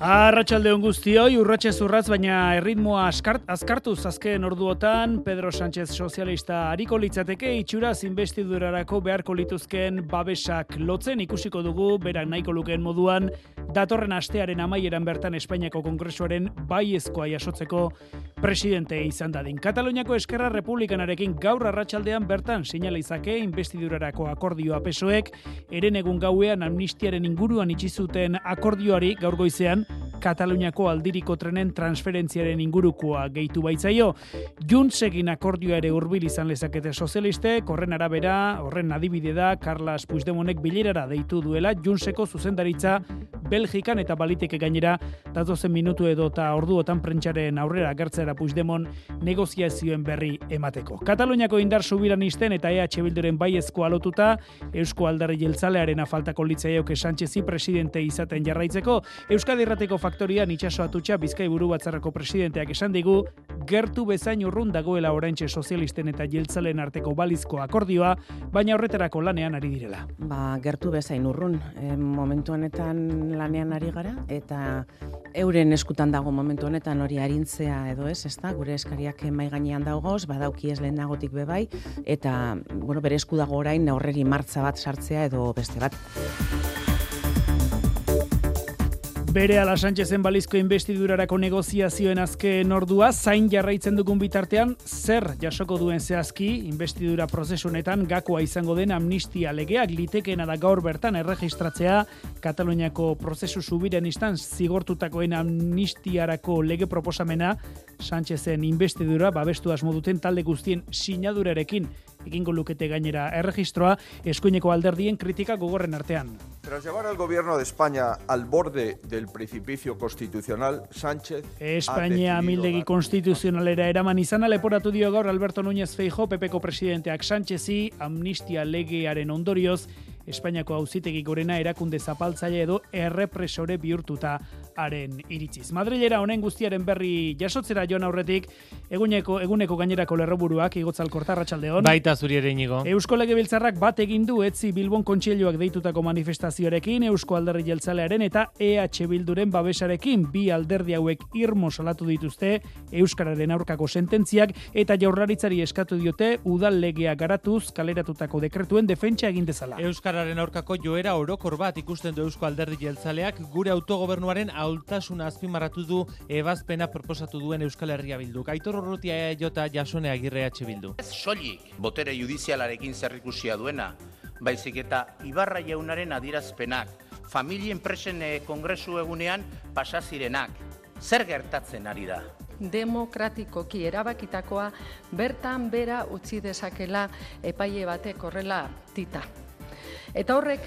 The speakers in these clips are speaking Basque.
Arratxalde hon guztioi, urratxe zurratz, baina erritmoa askart, azkartuz azken orduotan, Pedro Sánchez sozialista hariko litzateke itxura zinbestidurarako beharko lituzken babesak lotzen ikusiko dugu, berak nahiko lukeen moduan, datorren astearen amaieran bertan Espainiako Kongresuaren baiezkoa jasotzeko presidente izan dadin. Kataluniako Eskerra Republikanarekin gaur arratsaldean bertan sinalizake investidurarako akordioa pesoek, eren egun gauean amnistiaren inguruan itxizuten akordioari gaur goizean Kataluniako aldiriko trenen transferentziaren ingurukoa gehitu baitzaio. Juntsekin akordioa ere hurbil izan lezakete sozialiste, horren arabera, horren adibide da, Carlas Puigdemonek bilerara deitu duela, Juntseko zuzendaritza Belgikan eta baliteke gainera, datozen minutu edo eta orduotan prentsaren aurrera gertzera Puigdemon negoziazioen berri emateko. Kataluniako indar subiranisten eta EH Bilduren baiezko alotuta, Eusko Aldarri Jeltzalearen afaltako litzaioke Sánchezi presidente izaten jarraitzeko, Euskadi Errateko faktorian itxaso atutxa Bizkai buru batzarrako presidenteak esan digu, gertu bezain urrun dagoela oraintxe sozialisten eta jeltzalen arteko balizko akordioa, baina horretarako lanean ari direla. Ba, gertu bezain urrun, e, momentu honetan lanean ari gara, eta euren eskutan dago momentu honetan hori arintzea edo ez, ez da, gure eskariak mai gainean dagoz, badauki ez lehenagotik bebai, eta, bueno, bere esku dago orain horreri martza bat sartzea edo beste bat. Bere ala Sánchezen balizko investidurarako negoziazioen azken ordua, zain jarraitzen dugun bitartean, zer jasoko duen zehazki, investidura prozesunetan gakoa izango den amnistia legeak litekeena da gaur bertan erregistratzea, Kataluniako prozesu zubiren istan zigortutakoen amnistiarako lege proposamena, Sánchezen investidura babestu asmoduten talde guztien sinadurarekin egingo lukete gainera erregistroa eskuineko alderdien kritika gogorren artean. Tras llevar al gobierno de España al borde del precipicio constitucional, Sánchez Espainia amildegi konstituzionalera eraman izan. Leporatu dio gaur Alberto Núñez Feijo, PPko presidenteak Sánchezi, amnistia legearen ondorioz, Espainiako auzitegi gorena erakunde zapaltzaile edo errepresore bihurtuta haren iritziz. Madrilera honen guztiaren berri jasotzera joan aurretik, eguneko, eguneko gainerako lerroburuak igotzal kortarratxaldeon. Baita zuri ere inigo. Eusko Legebiltzarrak bat egin du etzi Bilbon kontseiluak deitutako manifestazioarekin, Eusko Alderri Jeltzalearen eta EH Bilduren babesarekin bi alderdi hauek irmo salatu dituzte Euskararen aurkako sententziak eta jaurlaritzari eskatu diote udal legea garatuz kaleratutako dekretuen defentsa egin dezala. Euskararen aurkako joera orokor bat ikusten du Eusko Alderdi Jeltzaleak gure autogobernuaren ahultasuna azpimarratu du ebazpena proposatu duen Euskal Herria Bilduk. Aitor Urrutia jota jasone agirre H Bildu. Ez soilik botere judizialarekin zerrikusia duena, baizik eta Ibarra jaunaren adirazpenak, familien presen eh, kongresu egunean pasazirenak. Zer gertatzen ari da? demokratikoki erabakitakoa bertan bera utzi dezakela epaile batek horrela tita. Eta horrek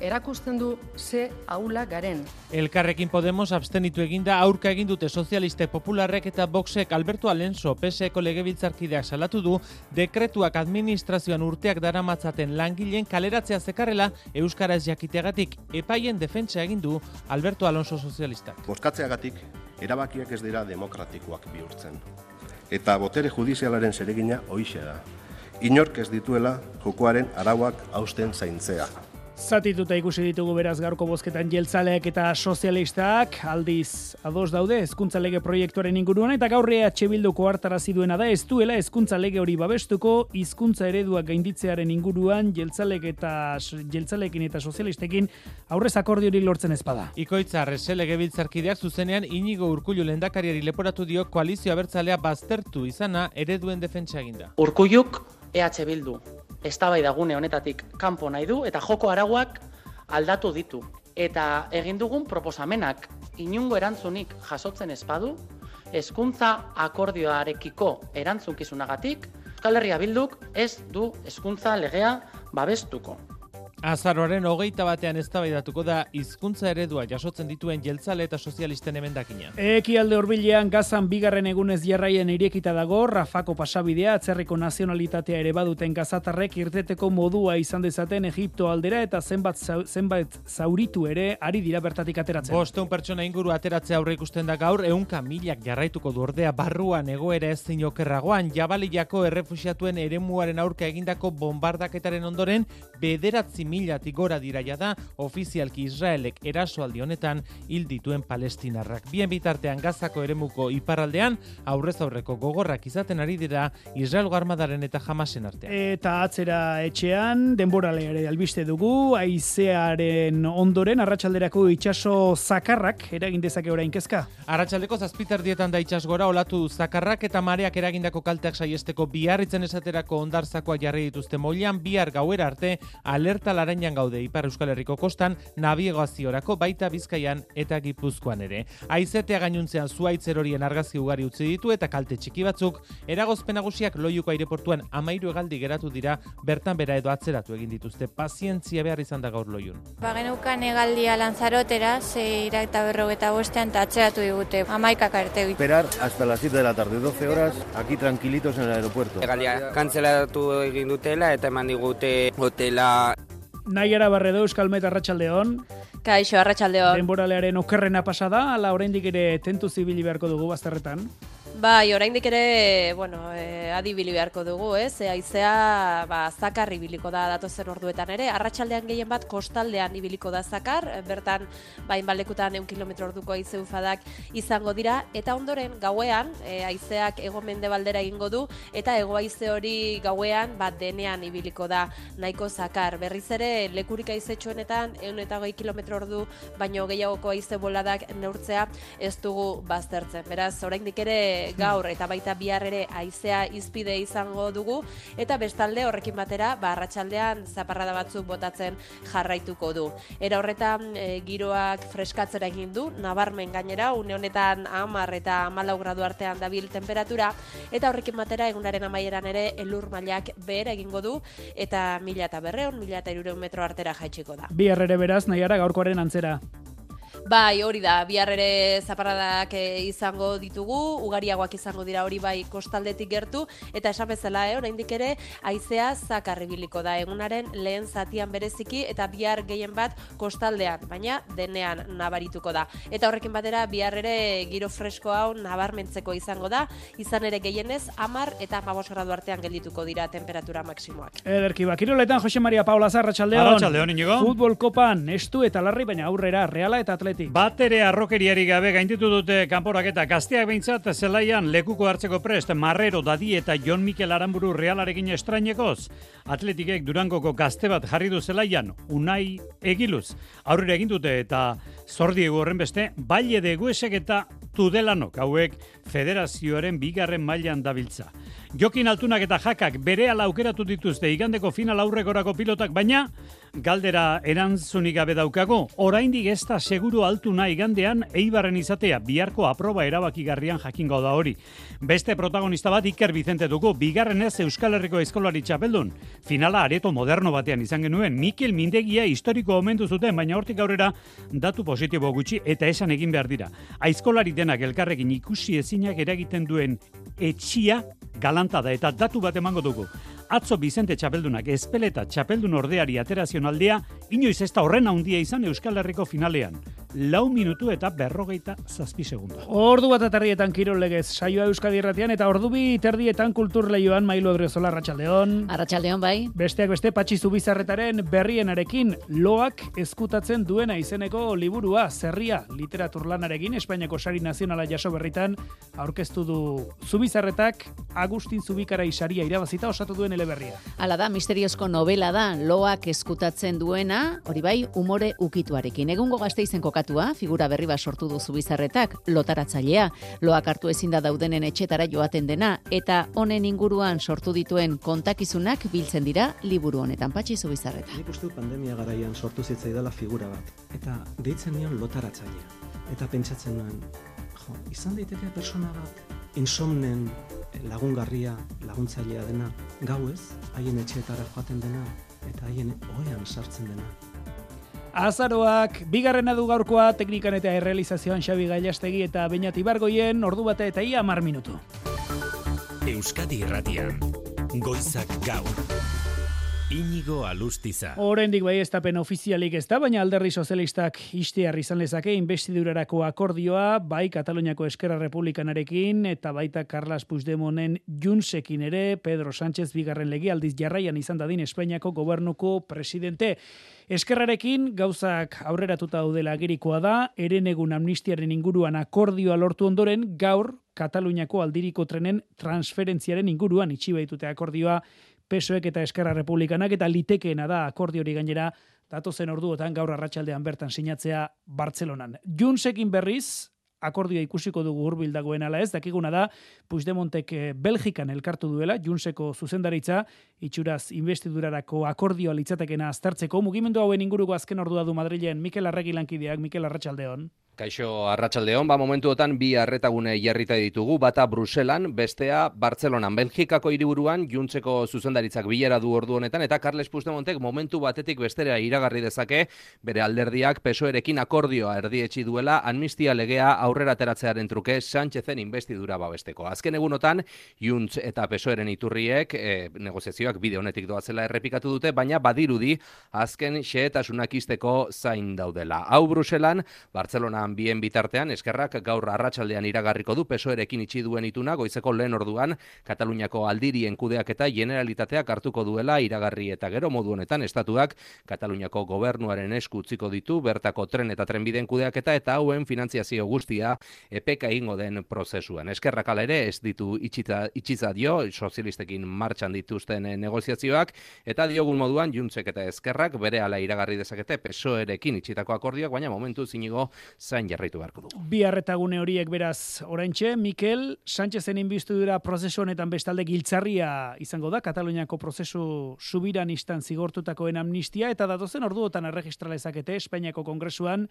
erakusten du ze aula garen. Elkarrekin Podemos abstenitu eginda aurka egin dute sozialiste popularrek eta Voxek Alberto Alenso PSeko legebiltzarkideak salatu du dekretuak administrazioan urteak daramatzaten langileen kaleratzea zekarrela euskara ez jakiteagatik epaien defentsa egin du Alberto Alonso sozialistak. Boskatzeagatik erabakiak ez dira demokratikoak bihurtzen. Eta botere judizialaren zeregina hoixe da. Inork ez dituela jokoaren arauak hausten zaintzea. Zatituta ikusi ditugu beraz gaurko bozketan jeltzaleak eta sozialistak aldiz ados daude hezkuntza lege proiektuaren inguruan eta gaur EH Bilduko hartarazi duena da ez duela hezkuntza lege hori babestuko hizkuntza ereduak gainditzearen inguruan jeltzalek eta jeltzalekin eta sozialistekin aurrez akordiori lortzen ezpada. Ikoitza Arrese legebiltzarkideak zuzenean Inigo Urkullu lehendakariari leporatu dio koalizio abertzalea baztertu izana ereduen defentsa eginda. Urkulluk EH Bildu eztabaida gune honetatik kanpo nahi du eta joko arauak aldatu ditu. Eta egin dugun proposamenak inungo erantzunik jasotzen espadu, hezkuntza akordioarekiko erantzunkizunagatik, Euskal Herria Bilduk ez du hezkuntza legea babestuko. Azaroaren hogeita batean eztabaidatuko da hizkuntza eredua jasotzen dituen jeltzale eta sozialisten emendakina. Ekialde hurbilean gazan bigarren egunez jarraien irekita dago, Rafako pasabidea atzerriko nazionalitatea ere baduten gazatarrek irteteko modua izan dezaten Egipto aldera eta zenbat zenbait zauritu ere ari dira bertatik ateratzen. Bosteun pertsona inguru ateratzea aurre ikusten da gaur, eunka milak jarraituko du ordea barruan egoera ez okerragoan, jabaliako errefusiatuen eremuaren aurka egindako bombardaketaren ondoren, bederatzi milatik gora diraia da, ofizialki Israelek erasoaldi honetan hil dituen palestinarrak. Bien bitartean gazako eremuko iparraldean, aurrez aurreko gogorrak izaten ari dira Israelgo armadaren eta jamasen artean. Eta atzera etxean, denborale ere albiste dugu, aizearen ondoren, arratsalderako itsaso zakarrak eragin dezake orain kezka. Arratsaldeko zazpiterdietan da itsas gora olatu zakarrak eta mareak eragindako kalteak saiesteko biharritzen esaterako ondarzakoa jarri dituzte moilan bihar gauera arte alerta larainan gaude Ipar Euskal Herriko kostan nabigaziorako baita Bizkaian eta Gipuzkoan ere. Aizetea gainuntzean zuaitz erorien argazki ugari utzi ditu eta kalte txiki batzuk eragozpen nagusiak loiuko aireportuan amairu egaldi geratu dira bertan bera edo atzeratu egin dituzte. Pazientzia behar izan da gaur loiun. Ba, geneukan egaldia lanzarotera, zeira eta berrogeta bostean eta atzeratu digute, amaikak arte. Esperar hasta las 7 de la tarde, 12 horas, aquí tranquilitos en el aeropuerto. Egalia kantzelatu egin dutela eta eman digute hotela Naiara Barredo Euskalmet Arratsaldeon. Kaixo, arratsaldeon. Denboralearen okerrena pasada, ala oraindik ere tentu zibili beharko dugu bazterretan. Bai, oraindik ere, bueno, e, adibili beharko dugu, ez? E, aizea, ba, zakar ibiliko da datozen orduetan ere. Arratsaldean gehien bat kostaldean ibiliko da zakar, bertan, bain balekutan eun kilometro orduko aize ufadak izango dira, eta ondoren gauean, e, aizeak ego mendebaldera egingo du, eta ego aize hori gauean, bat denean ibiliko da nahiko zakar. Berriz ere, lekurik eta goi kilometro ordu, baino gehiagoko aize boladak neurtzea ez dugu baztertzen. Beraz, oraindik ere gaur eta baita bihar ere haizea izpide izango dugu eta bestalde horrekin batera ba arratsaldean zaparrada batzuk botatzen jarraituko du. Era horretan e, giroak freskatzera egin du, nabarmen gainera une honetan 10 eta 14 gradu artean dabil temperatura eta horrekin batera egunaren amaieran ere elur mailak behera egingo du eta 1000 eta 200, 1000 eta 300 metro artera jaitsiko da. Bihar ere beraz, nahiara gaurkoaren antzera. Bai, hori da, bihar ere zaparradak eh, izango ditugu, ugariagoak izango dira hori bai kostaldetik gertu, eta esan bezala, eh, oraindik ere, aizea zakarribiliko da egunaren lehen zatian bereziki, eta bihar gehien bat kostaldean, baina denean nabarituko da. Eta horrekin batera, bihar ere giro fresko hau nabarmentzeko izango da, izan ere gehienez, amar eta amabos gradu artean geldituko dira temperatura maksimoak. Ederki, bakiroletan Jose Maria Paula Zarratxaldeon. Arratsaldeon, Inigo. Futbol kopan, estu eta larri, baina aurrera, reala eta atletik. Bat ere arrokeriari gabe gainditu dute kanporaketa gazteak behintzat zelaian lekuko hartzeko prest Marrero Dadi eta Jon Mikel Aramburu realarekin estrainekoz. Atletikek Durangoko gazte bat jarri du zelaian, Unai Egiluz. Aurrera egin dute eta zordiegu horren beste, Baile de Guesek eta Tudelanok hauek federazioaren bigarren mailan dabiltza. Jokin altunak eta jakak bere aukeratu dituzte igandeko final aurrekorako pilotak, baina galdera erantzunik gabe daukago. Oraindik ez da seguru altuna igandean eibarren izatea biharko aproba erabakigarrian jakingo da hori. Beste protagonista bat Iker Vicente dugu, bigarren ez Euskal Herriko Eskolari txapeldun. Finala areto moderno batean izan genuen, Mikel Mindegia historiko omendu zuten, baina hortik aurrera datu positibo gutxi eta esan egin behar dira. Aizkolari denak elkarrekin ikusi ezinak eragiten duen etxia galanta da eta datu bat emango dugu. Atzo Bizente Txapeldunak espeleta Txapeldun ordeari aterazion inoiz ez da horren handia izan Euskal Herriko finalean. Lau minutu eta berrogeita zazpi segunda. Ordu bat atarrietan kirol legez, saioa Euskadi Irratian eta ordubi terdietan kultur lehioan Mailu Odriozola Arratsaldeon. Arratsaldeon bai. Besteak beste Patxi Zubizarretaren berrienarekin loak ezkutatzen duena izeneko liburua zerria literaturlanarekin Espainiako Sari Nazionala jaso berritan aurkeztu du Zubizarretak Agustin Zubikarai saria irabazita osatu duen eleberria. Hala da, misteriozko novela da, loak eskutatzen duena, hori bai, umore ukituarekin. Egungo gazteizen kokatua, figura berri bat sortu du zubizarretak, lotaratzailea, loak hartu ezin da daudenen etxetara joaten dena, eta honen inguruan sortu dituen kontakizunak biltzen dira liburu honetan patxi zubizarreta. Nik uste pandemia garaian sortu zitzaidala figura bat, eta deitzen nion lotaratzailea. Eta pentsatzen nuen, jo, izan daiteke persona bat insomnen lagungarria, laguntzailea dena, gau ez, haien etxeetara joaten dena, eta haien oean sartzen dena. Azaroak, bigarrena du gaurkoa teknikan eta errealizazioan Xabi Gailastegi eta Beñat Ibargoien ordu bate eta ia mar minutu. Euskadi Irratian, Goizak Gaur. Inigo Alustiza. Oraindik bai estapen ofizialik ez da, baina alderri sozialistak istear izan lezake investidurarako akordioa, bai Kataluniako Eskerra Republikanarekin eta baita Carlas Puigdemonen Junsekin ere, Pedro Sánchez bigarren legi aldiz jarraian izan dadin Espainiako gobernuko presidente. Eskerrarekin gauzak aurreratuta daudela agirikoa da, erenegun amnistiaren inguruan akordioa lortu ondoren, gaur Kataluniako aldiriko trenen transferentziaren inguruan itxi baitute akordioa PSOEk eta Eskerra Republikanak eta litekeena da akordiori gainera datozen orduotan gaur arratsaldean bertan sinatzea Bartzelonan. Junsekin berriz akordioa ikusiko dugu hurbil dagoen ala ez, dakiguna da Puigdemontek eh, Belgikan elkartu duela, Junseko zuzendaritza, itxuraz investidurarako akordioa litzatekena aztertzeko, mugimendu hauen inguruko azken ordua du Madrilen, Mikel Arregi lankideak, Mikel Arratsaldeon. Kaixo Arratsaldeon, ba momentuotan bi arretagune jarrita ditugu, bata Bruselan, bestea Bartzelonan, Belgikako hiriburuan Juntzeko zuzendaritzak bilera du ordu honetan eta Carles Puigdemontek momentu batetik bestera iragarri dezake bere alderdiak PSOErekin akordioa erdietsi duela amnistia legea aurrera ateratzearen truke Sánchezen investidura babesteko. Azken egunotan Juntz eta PSOEren iturriek e, negoziazioak bide honetik doazela errepikatu dute, baina badirudi azken xehetasunak izteko zain daudela. Hau Bruselan, Bartzelona bien bitartean, eskerrak gaur arratsaldean iragarriko du pesoerekin itxi duen ituna, goizeko lehen orduan, Kataluniako aldirien kudeak eta generalitateak hartuko duela iragarri eta gero modu honetan estatuak Kataluniako gobernuaren esku utziko ditu, bertako tren eta trenbiden kudeak eta eta hauen finantziazio guztia epeka ingo den prozesuan. Eskerrak ere ez ditu itxita, itxiza dio, sozialistekin martxan dituzten negoziazioak, eta diogun moduan juntzek eta eskerrak bere ala iragarri dezakete pesoerekin itxitako akordioak, baina momentu zinigo zain jarraitu beharko dugu. Bi arretagune horiek beraz oraintxe, Mikel, Sánchezen dira prozesu honetan bestalde giltzarria izango da, Kataluniako prozesu subiran istan zigortutakoen amnistia, eta datozen orduotan erregistrala ezakete Espainiako Kongresuan,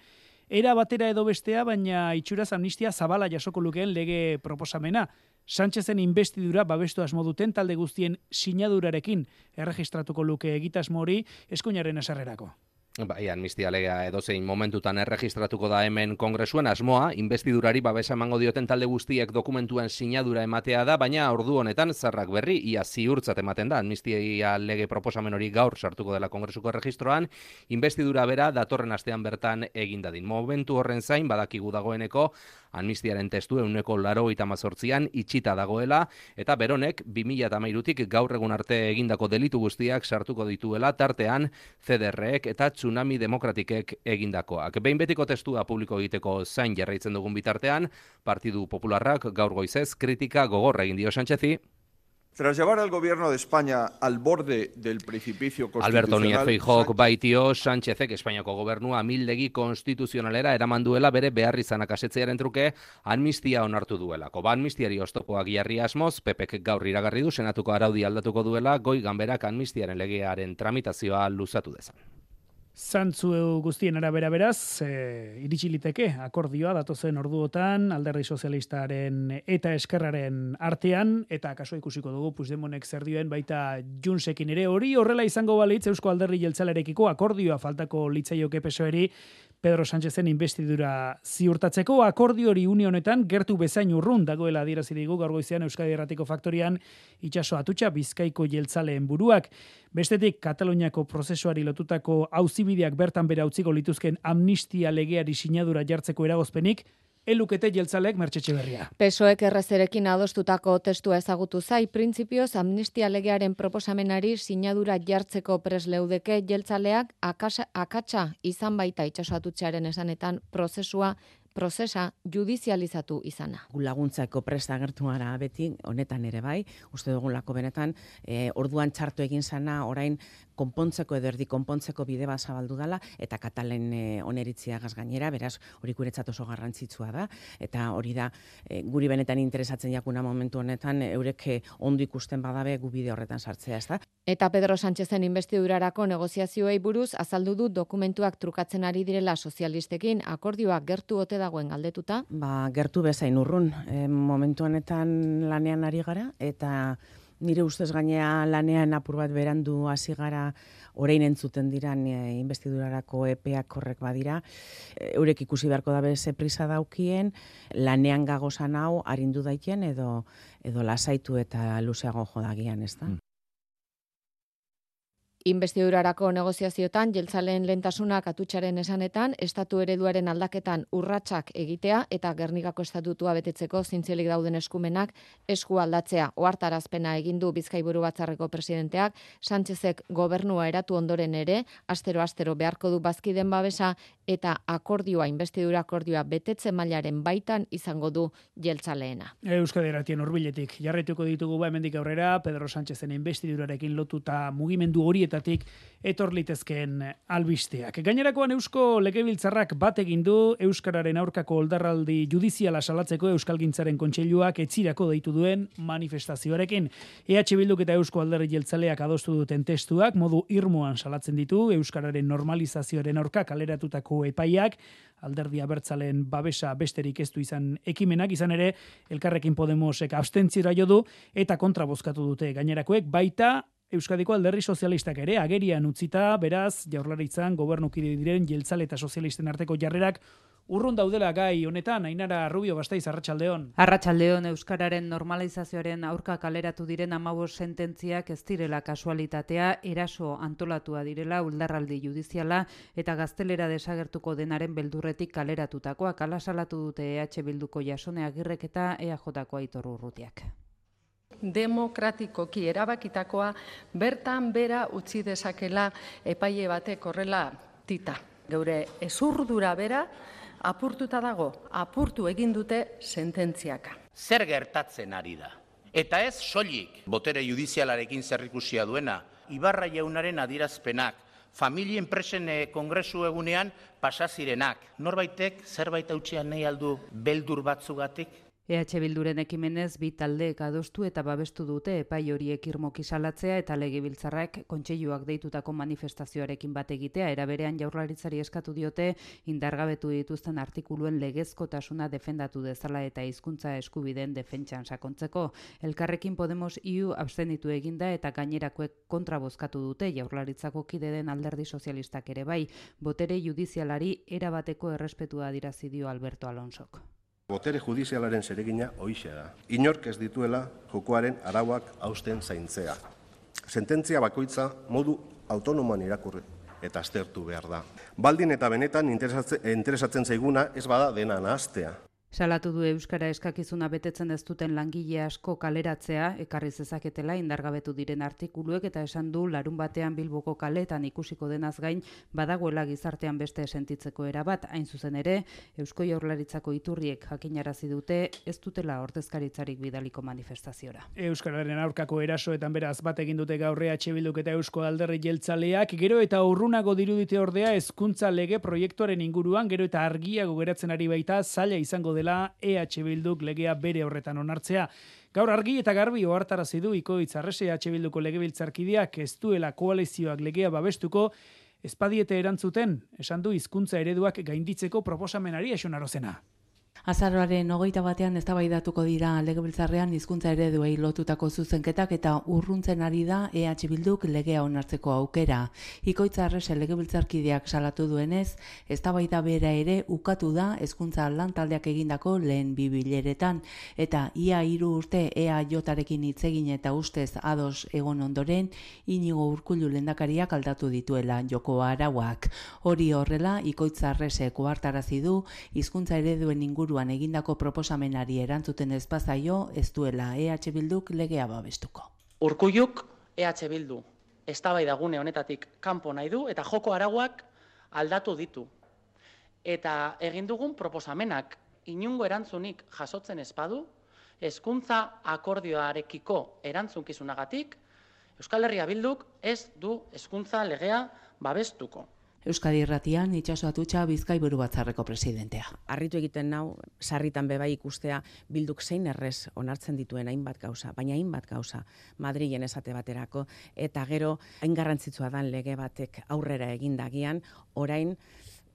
era batera edo bestea, baina itxuraz amnistia zabala jasoko lukeen lege proposamena. Sánchezen investidura babestu asmo duten talde guztien sinadurarekin erregistratuko luke egitasmo hori eskuinaren esarrerako. Bai, amnistia legea edozein momentutan erregistratuko da hemen kongresuen asmoa, investidurari babesa emango dioten talde guztiek dokumentuen sinadura ematea da, baina ordu honetan zarrak berri, ia ziurtzat ematen da, amnistia lege proposamen hori gaur sartuko dela kongresuko erregistroan, investidura bera datorren astean bertan egindadin. Momentu horren zain, badakigu dagoeneko, amnistiaren testu euneko laro itamazortzian itxita dagoela, eta beronek 2008-tik gaur egun arte egindako delitu guztiak sartuko dituela, tartean CDR-ek eta tsunami demokratikek egindakoak. Behin betiko testua publiko egiteko zain jarraitzen dugun bitartean, Partidu Popularrak gaur goizez kritika gogorra egin dio Sánchezi, Tras llevar al gobierno de España al borde del precipicio constitucional... Alberto Núñez Feijóok baitio Sánchezek Espainiako gobernua mildegi konstituzionalera eraman duela bere beharri izanak asetzearen truke amnistia onartu duelako. Ba amnistiari oztopoak jarri asmoz, Pepek gaur iragarri du senatuko araudi aldatuko duela goi ganberak amnistiaren legearen tramitazioa luzatu dezan. Zantzu guztien arabera beraz, e, iritsi liteke akordioa datozen orduotan, alderdi sozialistaren eta eskerraren artean, eta kaso ikusiko dugu Puigdemonek zer dioen baita Junsekin ere. Hori, horrela izango balitz Eusko Alderri Jeltzalarekiko akordioa faltako litzaioke pesoeri Pedro Sánchezen investidura ziurtatzeko akordio hori unionetan gertu bezain urrun dagoela adierazi digu gaur goizean Euskadi Erratiko Faktorian itsaso atutxa Bizkaiko jeltzaleen buruak. Bestetik Kataluniako prozesuari lotutako auzibideak bertan bera utziko lituzken amnistia legeari sinadura jartzeko eragozpenik elukete jeltzalek mertxetxe berria. Pesoek errezerekin adostutako testua ezagutu zai, printzipioz amnistia legearen proposamenari sinadura jartzeko presleudeke jeltzaleak akatsa izan baita itxasoatutxearen esanetan prozesua prozesa judizializatu izana. Laguntzako presta agertu gara beti, honetan ere bai, uste lako benetan, e, orduan txartu egin sana, orain konpontzeko edo erdi konpontzeko bide bat zabaldu dela, eta katalen e, oneritzia gainera, beraz, hori guretzat oso garrantzitsua da, eta hori da, e, guri benetan interesatzen jakuna momentu honetan, eurek ondo ikusten badabe gu bide horretan sartzea, ez da? Eta Pedro Sánchezen investidurarako negoziazioei buruz, azaldu du dokumentuak trukatzen ari direla sozialistekin, akordioak gertu ote dagoen galdetuta? Ba, gertu bezain urrun, e, momentu honetan lanean ari gara, eta Nire ustez gainea lanean apur bat berandu hasi gara orain entzuten diran e, investidurarako epeak horrek badira. E, eurek ikusi beharko dabe ze prisa daukien, lanean gagozan hau arindu daiten edo edo lasaitu eta luzeago jodagian, ez da? Mm. Investidurarako negoziazioetan jeltzaleen lentasunak atutxaren esanetan, estatu ereduaren aldaketan urratsak egitea eta Gernikako estatutua betetzeko zintzelik dauden eskumenak esku aldatzea. Oartarazpena egin du Bizkaiburu batzarreko presidenteak, Sánchezek gobernua eratu ondoren ere, astero-astero beharko du bazkiden babesa eta akordioa, investidura akordioa betetze mailaren baitan izango du jeltzaleena. Euskadi eratien urbiletik, jarretuko ditugu ba hemendik aurrera, Pedro Sánchezen investidurarekin lotuta mugimendu hori horietatik etor litezkeen albisteak. Gainerakoan Eusko Legebiltzarrak bat egin du Euskararen aurkako oldarraldi judiziala salatzeko Euskalgintzaren kontseiluak etzirako deitu duen manifestazioarekin. EH Bilduk eta Eusko Alderri Jeltzaleak adostu duten testuak modu irmoan salatzen ditu Euskararen normalizazioaren aurka kaleratutako epaiak, alderdi abertzalen babesa besterik ez du izan ekimenak, izan ere, elkarrekin Podemosek abstentziora jo du eta kontra bozkatu dute gainerakoek, baita Euskadiko alderri sozialistak ere agerian utzita, beraz, jaurlaritzan gobernukide diren jeltzale eta sozialisten arteko jarrerak urrun daudela gai honetan, Ainara Rubio Bastaiz, Arratxaldeon. Arratxaldeon, Euskararen normalizazioaren aurka kaleratu diren amabos sententziak ez direla kasualitatea, eraso antolatua direla, uldarraldi judiziala eta gaztelera desagertuko denaren beldurretik kaleratutakoak alasalatu dute EH Bilduko jasone agirrek eta EAJ-ko aitor urrutiak demokratikoki erabakitakoa bertan bera utzi dezakela epaile batek horrela tita. Geure ezurdura bera apurtuta dago, apurtu egin dute sententziaka. Zer gertatzen ari da? Eta ez soilik botere judizialarekin zerrikusia duena, Ibarra jaunaren adirazpenak, familia enpresen eh, kongresu egunean pasazirenak. Norbaitek zerbait hautxean nahi aldu beldur batzugatik? EH Bilduren ekimenez bi taldeek adostu eta babestu dute epai horiek irmoki salatzea eta legebiltzarrak kontseiluak deitutako manifestazioarekin bat egitea era berean jaurlaritzari eskatu diote indargabetu dituzten artikuluen legezkotasuna defendatu dezala eta hizkuntza eskubideen defentsan sakontzeko. Elkarrekin Podemos iu abstenitu eginda eta gainerakoek kontra bozkatu dute jaurlaritzako kide den alderdi sozialistak ere bai, botere judizialari erabateko errespetua dirazi dio Alberto Alonsok. Botere judizialaren zeregina hoixe da. Inork ez dituela jokoaren arauak hausten zaintzea. Sententzia bakoitza modu autonomoan irakurri eta aztertu behar da. Baldin eta benetan interesatzen zaiguna ez bada dena nahaztea. Salatu du Euskara eskakizuna betetzen ez duten langile asko kaleratzea, ekarri zezaketela indargabetu diren artikuluek eta esan du larun batean bilboko kaletan ikusiko denaz gain badagoela gizartean beste sentitzeko erabat, hain zuzen ere, Eusko Jaurlaritzako iturriek jakinarazi dute ez dutela ordezkaritzarik bidaliko manifestaziora. Euskararen aurkako erasoetan beraz bat egin dute gaurre Bilduk eta Eusko Alderri Jeltzaleak, gero eta urrunago dirudite ordea hezkuntza lege proiektuaren inguruan, gero eta argiago geratzen ari baita zaila izango dela EH Bilduk legea bere horretan onartzea. Gaur argi eta garbi ohartarazi du ikoitz arrese EH Bilduko legebiltzarkideak ez duela koalizioak legea babestuko, espadiete erantzuten, esan du hizkuntza ereduak gainditzeko proposamenari esunarozena. Azaroaren hogeita batean eztabaidatuko dira legebiltzarrean hizkuntza ereduei lotutako zuzenketak eta urruntzen ari da EH Bilduk legea onartzeko aukera. Ikoitza arrese legebiltzarkideak salatu duenez, eztabaida bera ere ukatu da hezkuntza lantaldeak egindako lehen bibileretan eta ia hiru urte EA jotarekin hitzegin eta ustez ados egon ondoren inigo urkullu lendakariak aldatu dituela joko arauak. Hori horrela, ikoitza arrese koartarazi du hizkuntza ereduen inguru inguruan egindako proposamenari erantzuten ez bazaio, ez duela EH Bilduk legea babestuko. Urkulluk EH Bildu eztabaida gune honetatik kanpo nahi du eta joko arauak aldatu ditu. Eta egin dugun proposamenak inungo erantzunik jasotzen ezpadu, hezkuntza akordioarekiko erantzunkizunagatik, Euskal Herria Bilduk ez du hezkuntza legea babestuko. Euskadi Irratian itxaso atutxa Bizkaiburu batzarreko presidentea. Arritu egiten nau sarritan bebai ikustea bilduk zein errez onartzen dituen hainbat gauza, baina hainbat gauza Madrilen esate baterako eta gero hain garrantzitsua dan lege batek aurrera egindagian orain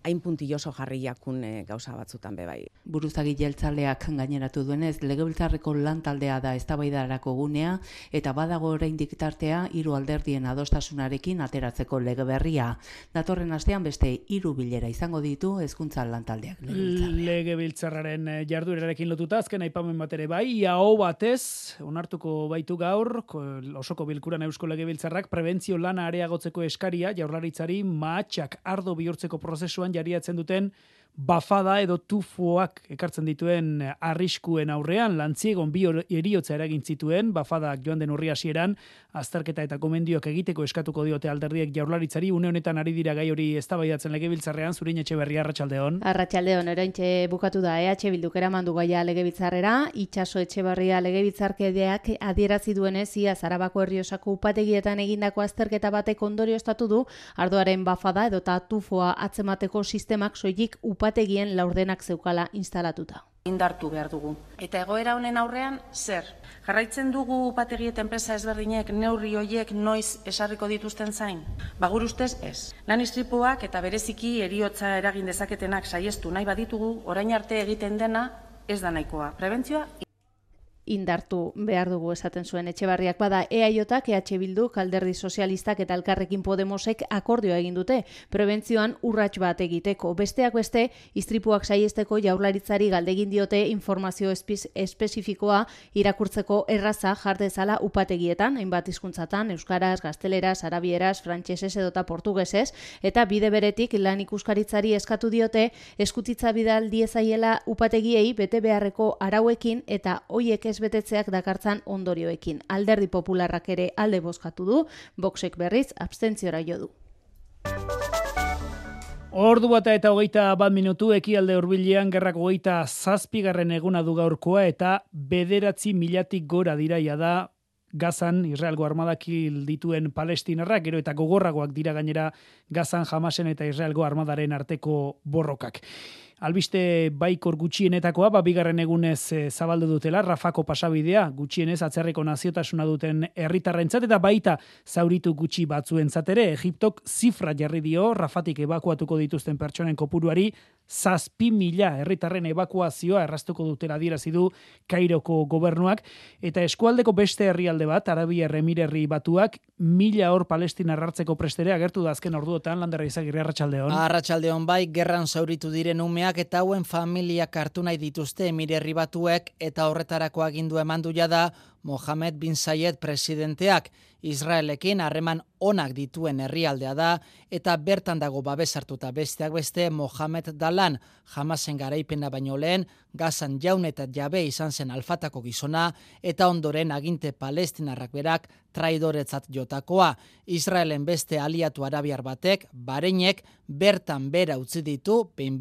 hain puntilloso jarri jakun e, gauza batzutan be bai. Buruzagi jeltzaleak gaineratu duenez, legebiltzarreko lan taldea da eztabaidarako gunea eta badago oraindik tartea hiru alderdien adostasunarekin ateratzeko lege berria. Datorren astean beste hiru bilera izango ditu hezkuntza lantaldeak. Legebiltzarraren eh, jarduerarekin lotuta azken aipamen bat ere bai, aho batez onartuko baitu gaur osoko bilkuran Eusko Legebiltzarrak prebentzio lana areagotzeko eskaria jaurlaritzari mahatxak ardo bihurtzeko prozesuan jariatzen duten bafada edo tufoak ekartzen dituen arriskuen aurrean lantziegon bi eriotza eragin zituen bafada joan den urri hasieran azterketa eta komendioak egiteko eskatuko diote alderdiek jaurlaritzari. Une honetan ari dira gai hori eztabaidatzen legebiltzarrean zurin etxe berria arratsaldeon arratsaldeon oraintxe bukatu da EH bilduk eramandu gaia legebiltzarrera. Itsaso etxeberria legebiltzarkedeak adierazi duenez ia Zarabako herriosako upategietan egindako azterketa batek ondorioztatu du ardoaren bafada edo tufoa atzemateko sistemak soilik upa upategien laurdenak zeukala instalatuta. Indartu behar dugu. Eta egoera honen aurrean, zer? Jarraitzen dugu upategiet enpresa ezberdinek neurri hoiek noiz esarriko dituzten zain? Bagur ustez ez. Lan istripuak eta bereziki eriotza eragin dezaketenak saiestu nahi baditugu, orain arte egiten dena ez da nahikoa. Prebentzioa indartu behar dugu esaten zuen etxebarriak bada EAJak, EH Bildu, Kalderdi Sozialistak eta Elkarrekin Podemosek akordioa egin dute prebentzioan urrats bat egiteko. Besteak beste, istripuak saiesteko jaurlaritzari galdegin diote informazio espiz, espezifikoa irakurtzeko erraza jardezala upategietan, hainbat hizkuntzatan euskaraz, gazteleraz, arabieraz, frantsesez edota portugesez eta bide beretik lan ikuskaritzari eskatu diote eskutitza bidal diezaiela upategiei bete beharreko arauekin eta hoiek betetzeak dakartzan ondorioekin. Alderdi popularrak ere alde bozkatu du, boxek berriz abstentziora jo du. Ordu bata eta hogeita bat minutu ekialde urbilean gerrako hogeita zazpigarren eguna du gaurkoa eta bederatzi milatik gora diraia da Gazan, Israelgo armadakil dituen palestinarrak, gero eta gogorragoak dira gainera Gazan jamasen eta Israelgo armadaren arteko borrokak albiste baikor gutxienetakoa, ba, bigarren egunez e, zabaldu dutela, Rafako pasabidea, gutxienez atzerreko naziotasuna duten herritarrentzat eta baita zauritu gutxi batzuen zatere, Egiptok zifra jarri dio, Rafatik ebakuatuko dituzten pertsonen kopuruari, zazpi mila herritarren ebakuazioa erraztuko dutela dirazi du Kairoko gobernuak, eta eskualdeko beste herrialde bat, Arabia Remirerri batuak, mila hor palestina hartzeko prestere agertu da azken orduotan, landerra izagirri arratsaldeon. Arratsaldeon bai, gerran zauritu diren ume umeak eta hauen familiak hartu nahi dituzte emirerri batuek eta horretarako agindu emandu jada Mohamed bin Zayed presidenteak Israelekin harreman onak dituen herrialdea da eta bertan dago babesartuta besteak beste Mohamed Dalan jamasen garaipena baino lehen gazan jaun eta jabe izan zen alfatako gizona eta ondoren aginte palestinarrak berak traidoretzat jotakoa. Israelen beste aliatu arabiar batek, bareinek, bertan bera utzi ditu, behin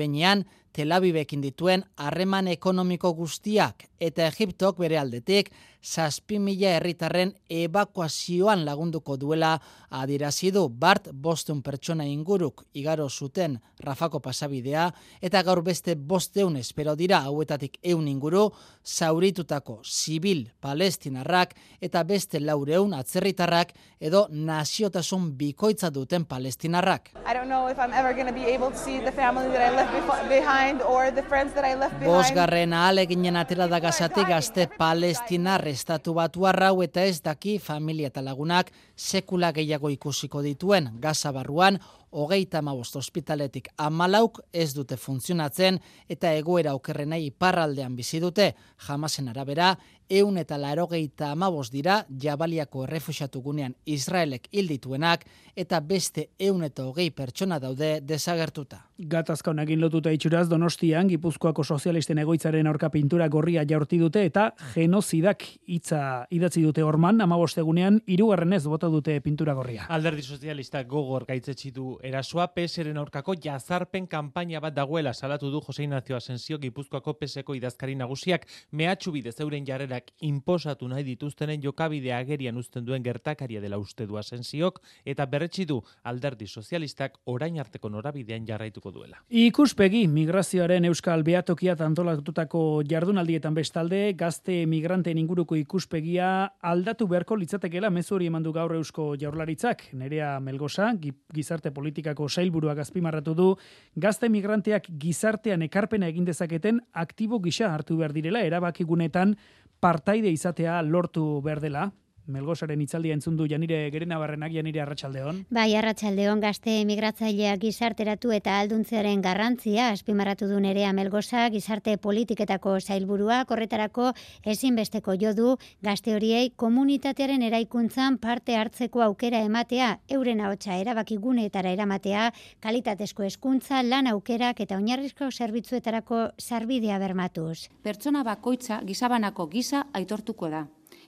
Tel Avivekin dituen harreman ekonomiko guztiak eta Egiptok bere aldetik zazpi mila herritarren evakuazioan lagunduko duela adirazi du Bart bostun pertsona inguruk igaro zuten Rafako pasabidea eta gaur beste bosteun espero dira hauetatik eun inguru zauritutako zibil palestinarrak eta beste laureun atzerritarrak edo naziotasun bikoitza duten palestinarrak. I don't know if I'm ever going to be able to see the family that I left behind or the friends that I left behind. Bosgarren aleginen atera da gazatik gazte palestinar estatu batu arrau eta ez daki familia eta lagunak sekula gehiago ikusiko dituen gaza barruan hogeita amabost ospitaletik amalauk ez dute funtzionatzen eta egoera okerrenei iparraldean bizi dute jamasen arabera eun eta larogeita amabos dira jabaliako errefusiatu gunean Israelek hildituenak eta beste eun eta hogei pertsona daude desagertuta. Gatazka honegin lotuta itxuraz Donostian Gipuzkoako sozialisten egoitzaren aurka pintura gorria jaurti dute eta genozidak hitza idatzi dute orman amabost egunean irugarrenez bota dute pintura gorria. Alderdi sozialistak gogor gaitzetsi du erasoa PSren aurkako jazarpen kanpaina bat dagoela salatu du Jose Ignacio Asensio Gipuzkoako PSeko idazkari nagusiak mehatxu bidez euren jarrerak inposatu nahi dituztenen jokabide agerian uzten duen gertakaria dela uste du Asensiok eta berretsi du alderdi sozialistak orain arteko norabidean jarraituko duela. Ikuspegi migrazioaren euskal beatokia tantolatutako jardunaldietan bestalde gazte migranteen inguruko ikuspegia aldatu beharko litzatekeela mezu hori emandu gaur eusko jaurlaritzak nerea melgosa gizarte politikako sailburuak azpimarratu du, gazte migranteak gizartean ekarpena egin dezaketen aktibo gisa hartu behar direla, erabakigunetan partaide izatea lortu behar dela, Melgosaren itzaldia entzun du Janire Gerenabarrenak Janire Arratsaldeon. Bai, Arratsaldeon gazte emigratzaileak gizarteratu eta alduntzearen garrantzia azpimarratu du nerea Melgosa gizarte politiketako sailburua horretarako ezinbesteko jo du gazte horiei komunitatearen eraikuntzan parte hartzeko aukera ematea, euren ahotsa erabaki guneetara eramatea, kalitatezko hezkuntza, lan aukerak eta oinarrizko zerbitzuetarako sarbidea bermatuz. Pertsona bakoitza gizabanako giza aitortuko da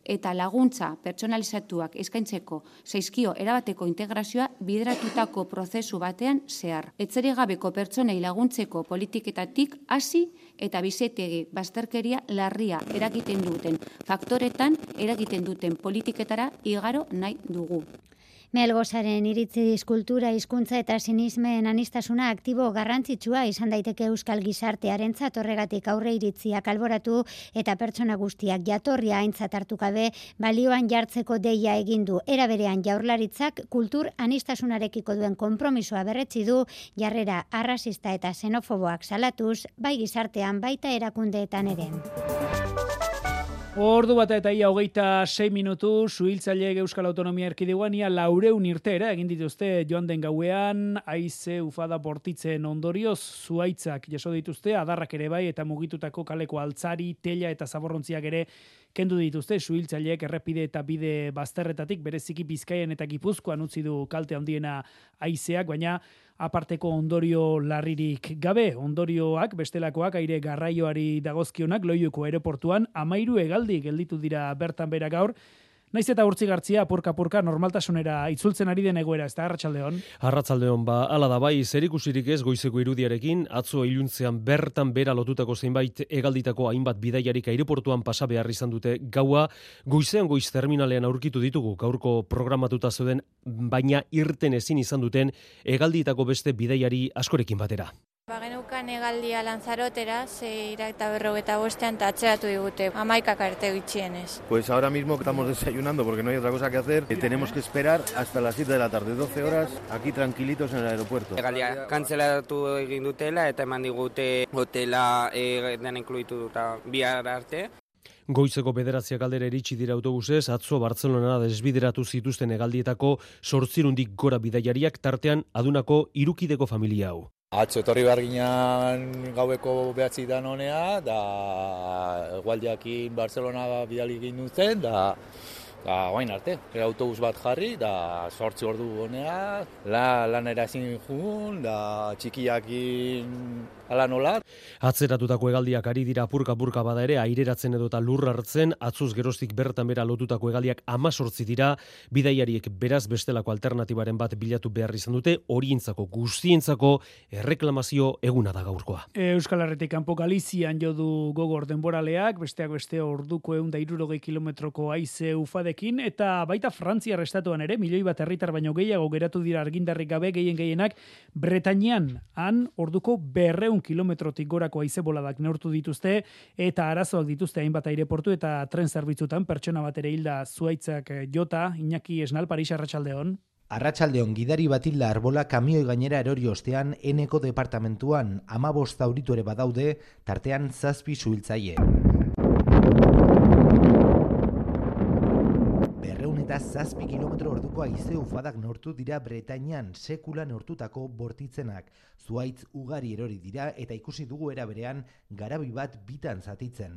eta laguntza pertsonalizatuak eskaintzeko zaizkio erabateko integrazioa bideratutako prozesu batean zehar. Etzeri gabeko pertsonei laguntzeko politiketatik hasi eta bizetegi bazterkeria larria eragiten duten faktoretan eragiten duten politiketara igaro nahi dugu. Melgozaren iritzi kultura hizkuntza eta sinismen anistasuna aktibo garrantzitsua izan daiteke euskal gizartearen horregatik aurre iritziak alboratu eta pertsona guztiak jatorria aintzat hartu gabe balioan jartzeko deia egin du eraberean jaurlaritzak kultur anistasunarekiko duen konpromisoa berretzi du jarrera arrasista eta xenofoboak salatuz bai gizartean baita erakundeetan ere. Ordu bat eta ia hogeita 6 minutu, suhiltzaile Euskal Autonomia Erkideguan ia laureun irtera, egin dituzte joan den gauean, aize ufada bortitzen ondorioz, zuaitzak jaso dituzte, adarrak ere bai, eta mugitutako kaleko altzari, tela eta zaborrontziak ere kendu dituzte, suhiltzaileek errepide eta bide bazterretatik, bereziki bizkaien eta gipuzkoan utzi du kalte handiena aizeak, baina aparteko ondorio larririk gabe, ondorioak bestelakoak aire garraioari dagozkionak loiuko aeroportuan, amairu egaldi gelditu dira bertan bera gaur, Naiz eta urtzi gartzia apurka apurka normaltasunera itzultzen ari den egoera, ez da Arratsaldeon. Arratsaldeon ba, hala da bai, zerikusirik ez goizeko irudiarekin, atzo iluntzean bertan bera lotutako zeinbait egalditako hainbat bidaiarik aireportuan pasa behar izan dute gaua, goizean goiz terminalean aurkitu ditugu gaurko programatuta zeuden, baina irten ezin izan duten egalditako beste bidaiari askorekin batera. Ba, geneukan egaldia lanzarotera, ze eta berro eta bostean eta atxeratu digute, amaikak arte gitxienez. Pues ahora mismo estamos desayunando porque no hay otra cosa que hacer y tenemos que esperar hasta las 7 de la tarde, 12 horas, aquí tranquilitos en el aeropuerto. Egalia kantzelatu egin dutela eta eman digute hotela e, dena inkluitu duta bihar arte. Goizeko bederatziak aldera eritsi dira autobusez, atzo Bartzelona desbideratu zituzten egaldietako sortzirundik gora bidaiariak tartean adunako irukideko familia hau. Atzo etorri behar ginean gaueko behatzi da honea, da gualdiakin Barcelona bidali egin duten, da, da guain arte, autobus bat jarri, da sortzi ordu honea, la, lan erazin jun, da txikiakin ala nola. Atzeratutako egaldiak ari dira apurka apurka bada ere aireratzen edo eta lur hartzen, atzuz geroztik bertan bera lotutako egaldiak amazortzi dira, bidaiariek beraz bestelako alternatibaren bat bilatu behar izan dute, horientzako guztientzako erreklamazio eguna da gaurkoa. Euskal Herretik kanpo Galizian jo du gogor denboraleak, besteak beste orduko egun da irurogei kilometroko aize ufadekin, eta baita Frantzia restatuan ere, milioi bat herritar baino gehiago geratu dira argindarrik gabe gehien gehienak, Bretañan han orduko berreun kilometrotik gorako aizeboladak neurtu dituzte eta arazoak dituzte hainbat aireportu eta tren zerbitzutan pertsona bat ere hilda zuaitzak eh, jota Iñaki Esnal Paris Arratsaldeon Arratsaldeon gidari bat hilda arbola kamioi gainera erori ostean eneko departamentuan amabost zauritu ere badaude tartean zazpi zuhiltzaile. Eta zazpi kilometro orduko aize ufadak nortu dira Bretainian sekula nortutako bortitzenak. Zuaitz ugari erori dira eta ikusi dugu era berean garabi bat bitan zatitzen.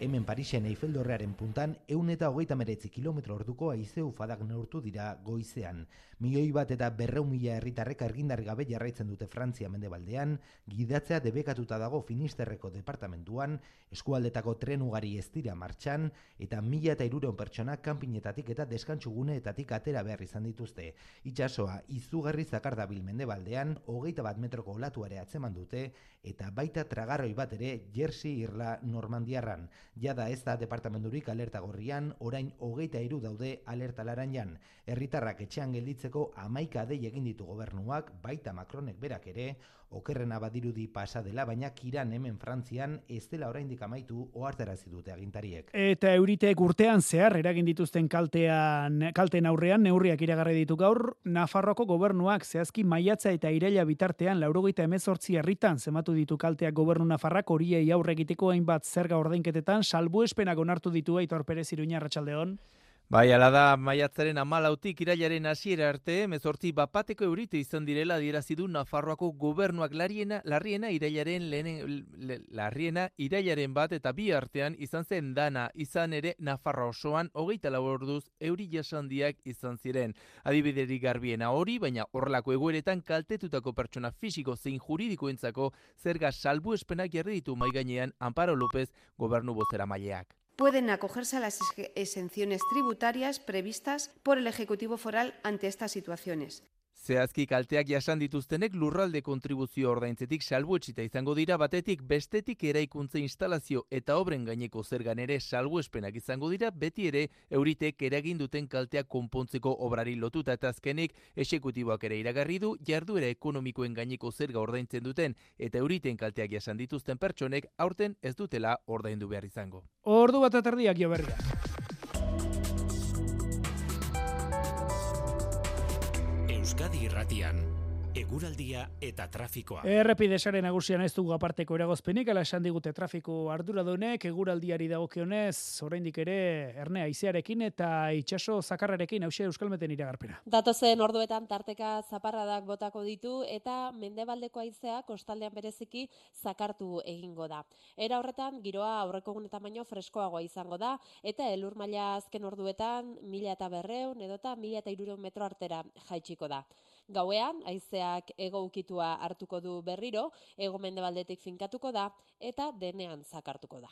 Hemen Parisen Eiffeldorrearen puntan, eun eta hogeita meretzi kilometro orduko aize ufadak neurtu dira goizean. Milioi bat eta berreu mila herritarrek argindar gabe jarraitzen dute Frantzia mendebaldean, gidatzea debekatuta dago Finisterreko departamentuan, eskualdetako tren ugari ez dira martxan, eta mila eta irureon pertsona kanpinetatik eta deskantxuguneetatik atera behar izan dituzte. Itxasoa, izugarri zakardabil mendebaldean, hogeita bat metroko olatuare atzeman dute, eta baita tragarroi bat ere Jersey Irla Normandiarran. Jada ez da departamenturik alerta gorrian, orain hogeita iru daude alerta laranjan. Herritarrak etxean gelditzeko amaika dei egin ditu gobernuak, baita Macronek berak ere, Okerrena badirudi pasa dela, baina kiran hemen Frantzian ez dela oraindik amaitu ohartarazi dute agintariek. Eta euriteek urtean zehar eragin dituzten kaltean kalten aurrean neurriak iragarri ditu gaur Nafarroako gobernuak zehazki maiatza eta iraila bitartean 98 herritan zematu ditu kalteak gobernu Nafarrak horiei aurre egiteko hainbat zerga ordainketetan salbuespenak onartu ditu Aitor Perez Iruña Arratsaldeon. Bai, ala da, maiatzaren amalautik irailaren hasiera arte, mezortzi bapateko eurite izan direla dierazidu Nafarroako gobernuak larriena, larriena irailaren lehen, larriena irailaren bat eta bi artean izan zen dana, izan ere Nafarro osoan, hogeita laborduz, euri jasandiak izan ziren. Adibideri garbiena hori, baina horrelako egoeretan kaltetutako pertsona fisiko zein juridikoentzako zerga salbu espenak jarri ditu maiganean Amparo López gobernu bozera maileak pueden acogerse a las exenciones tributarias previstas por el Ejecutivo Foral ante estas situaciones. Zehazki kalteak jasan dituztenek lurralde kontribuzio ordaintzetik salbuetsita izango dira batetik bestetik eraikuntze instalazio eta obren gaineko zergan ere salbuespenak izango dira beti ere euritek eragin duten kalteak konpontzeko obrari lotuta eta azkenik esekutiboak ere iragarri du jarduera ekonomikoen gaineko zerga ordaintzen duten eta euriten kalteak jasan dituzten pertsonek aurten ez dutela ordaindu behar izango. Ordu bat atardiak jo berriak. Euskadi Irratian eguraldia eta trafikoa. Errepidesaren nagusian ez dugu aparteko eragozpenik, ala esan digute trafiko arduradunek, eguraldiari dagokionez, oraindik ere ernea izearekin eta itxaso zakarrarekin hause euskalmeten iragarpena. Datozen orduetan tarteka zaparradak botako ditu eta mendebaldeko aizea kostaldean bereziki zakartu egingo da. Era horretan, giroa aurreko gunetan baino freskoagoa izango da eta elur maila azken orduetan mila eta berreun edota mila eta irureun metro artera jaitsiko da. Gauean, haizeak ego ukitua hartuko du berriro, ego mendebaldetik finkatuko da eta denean zakartuko da.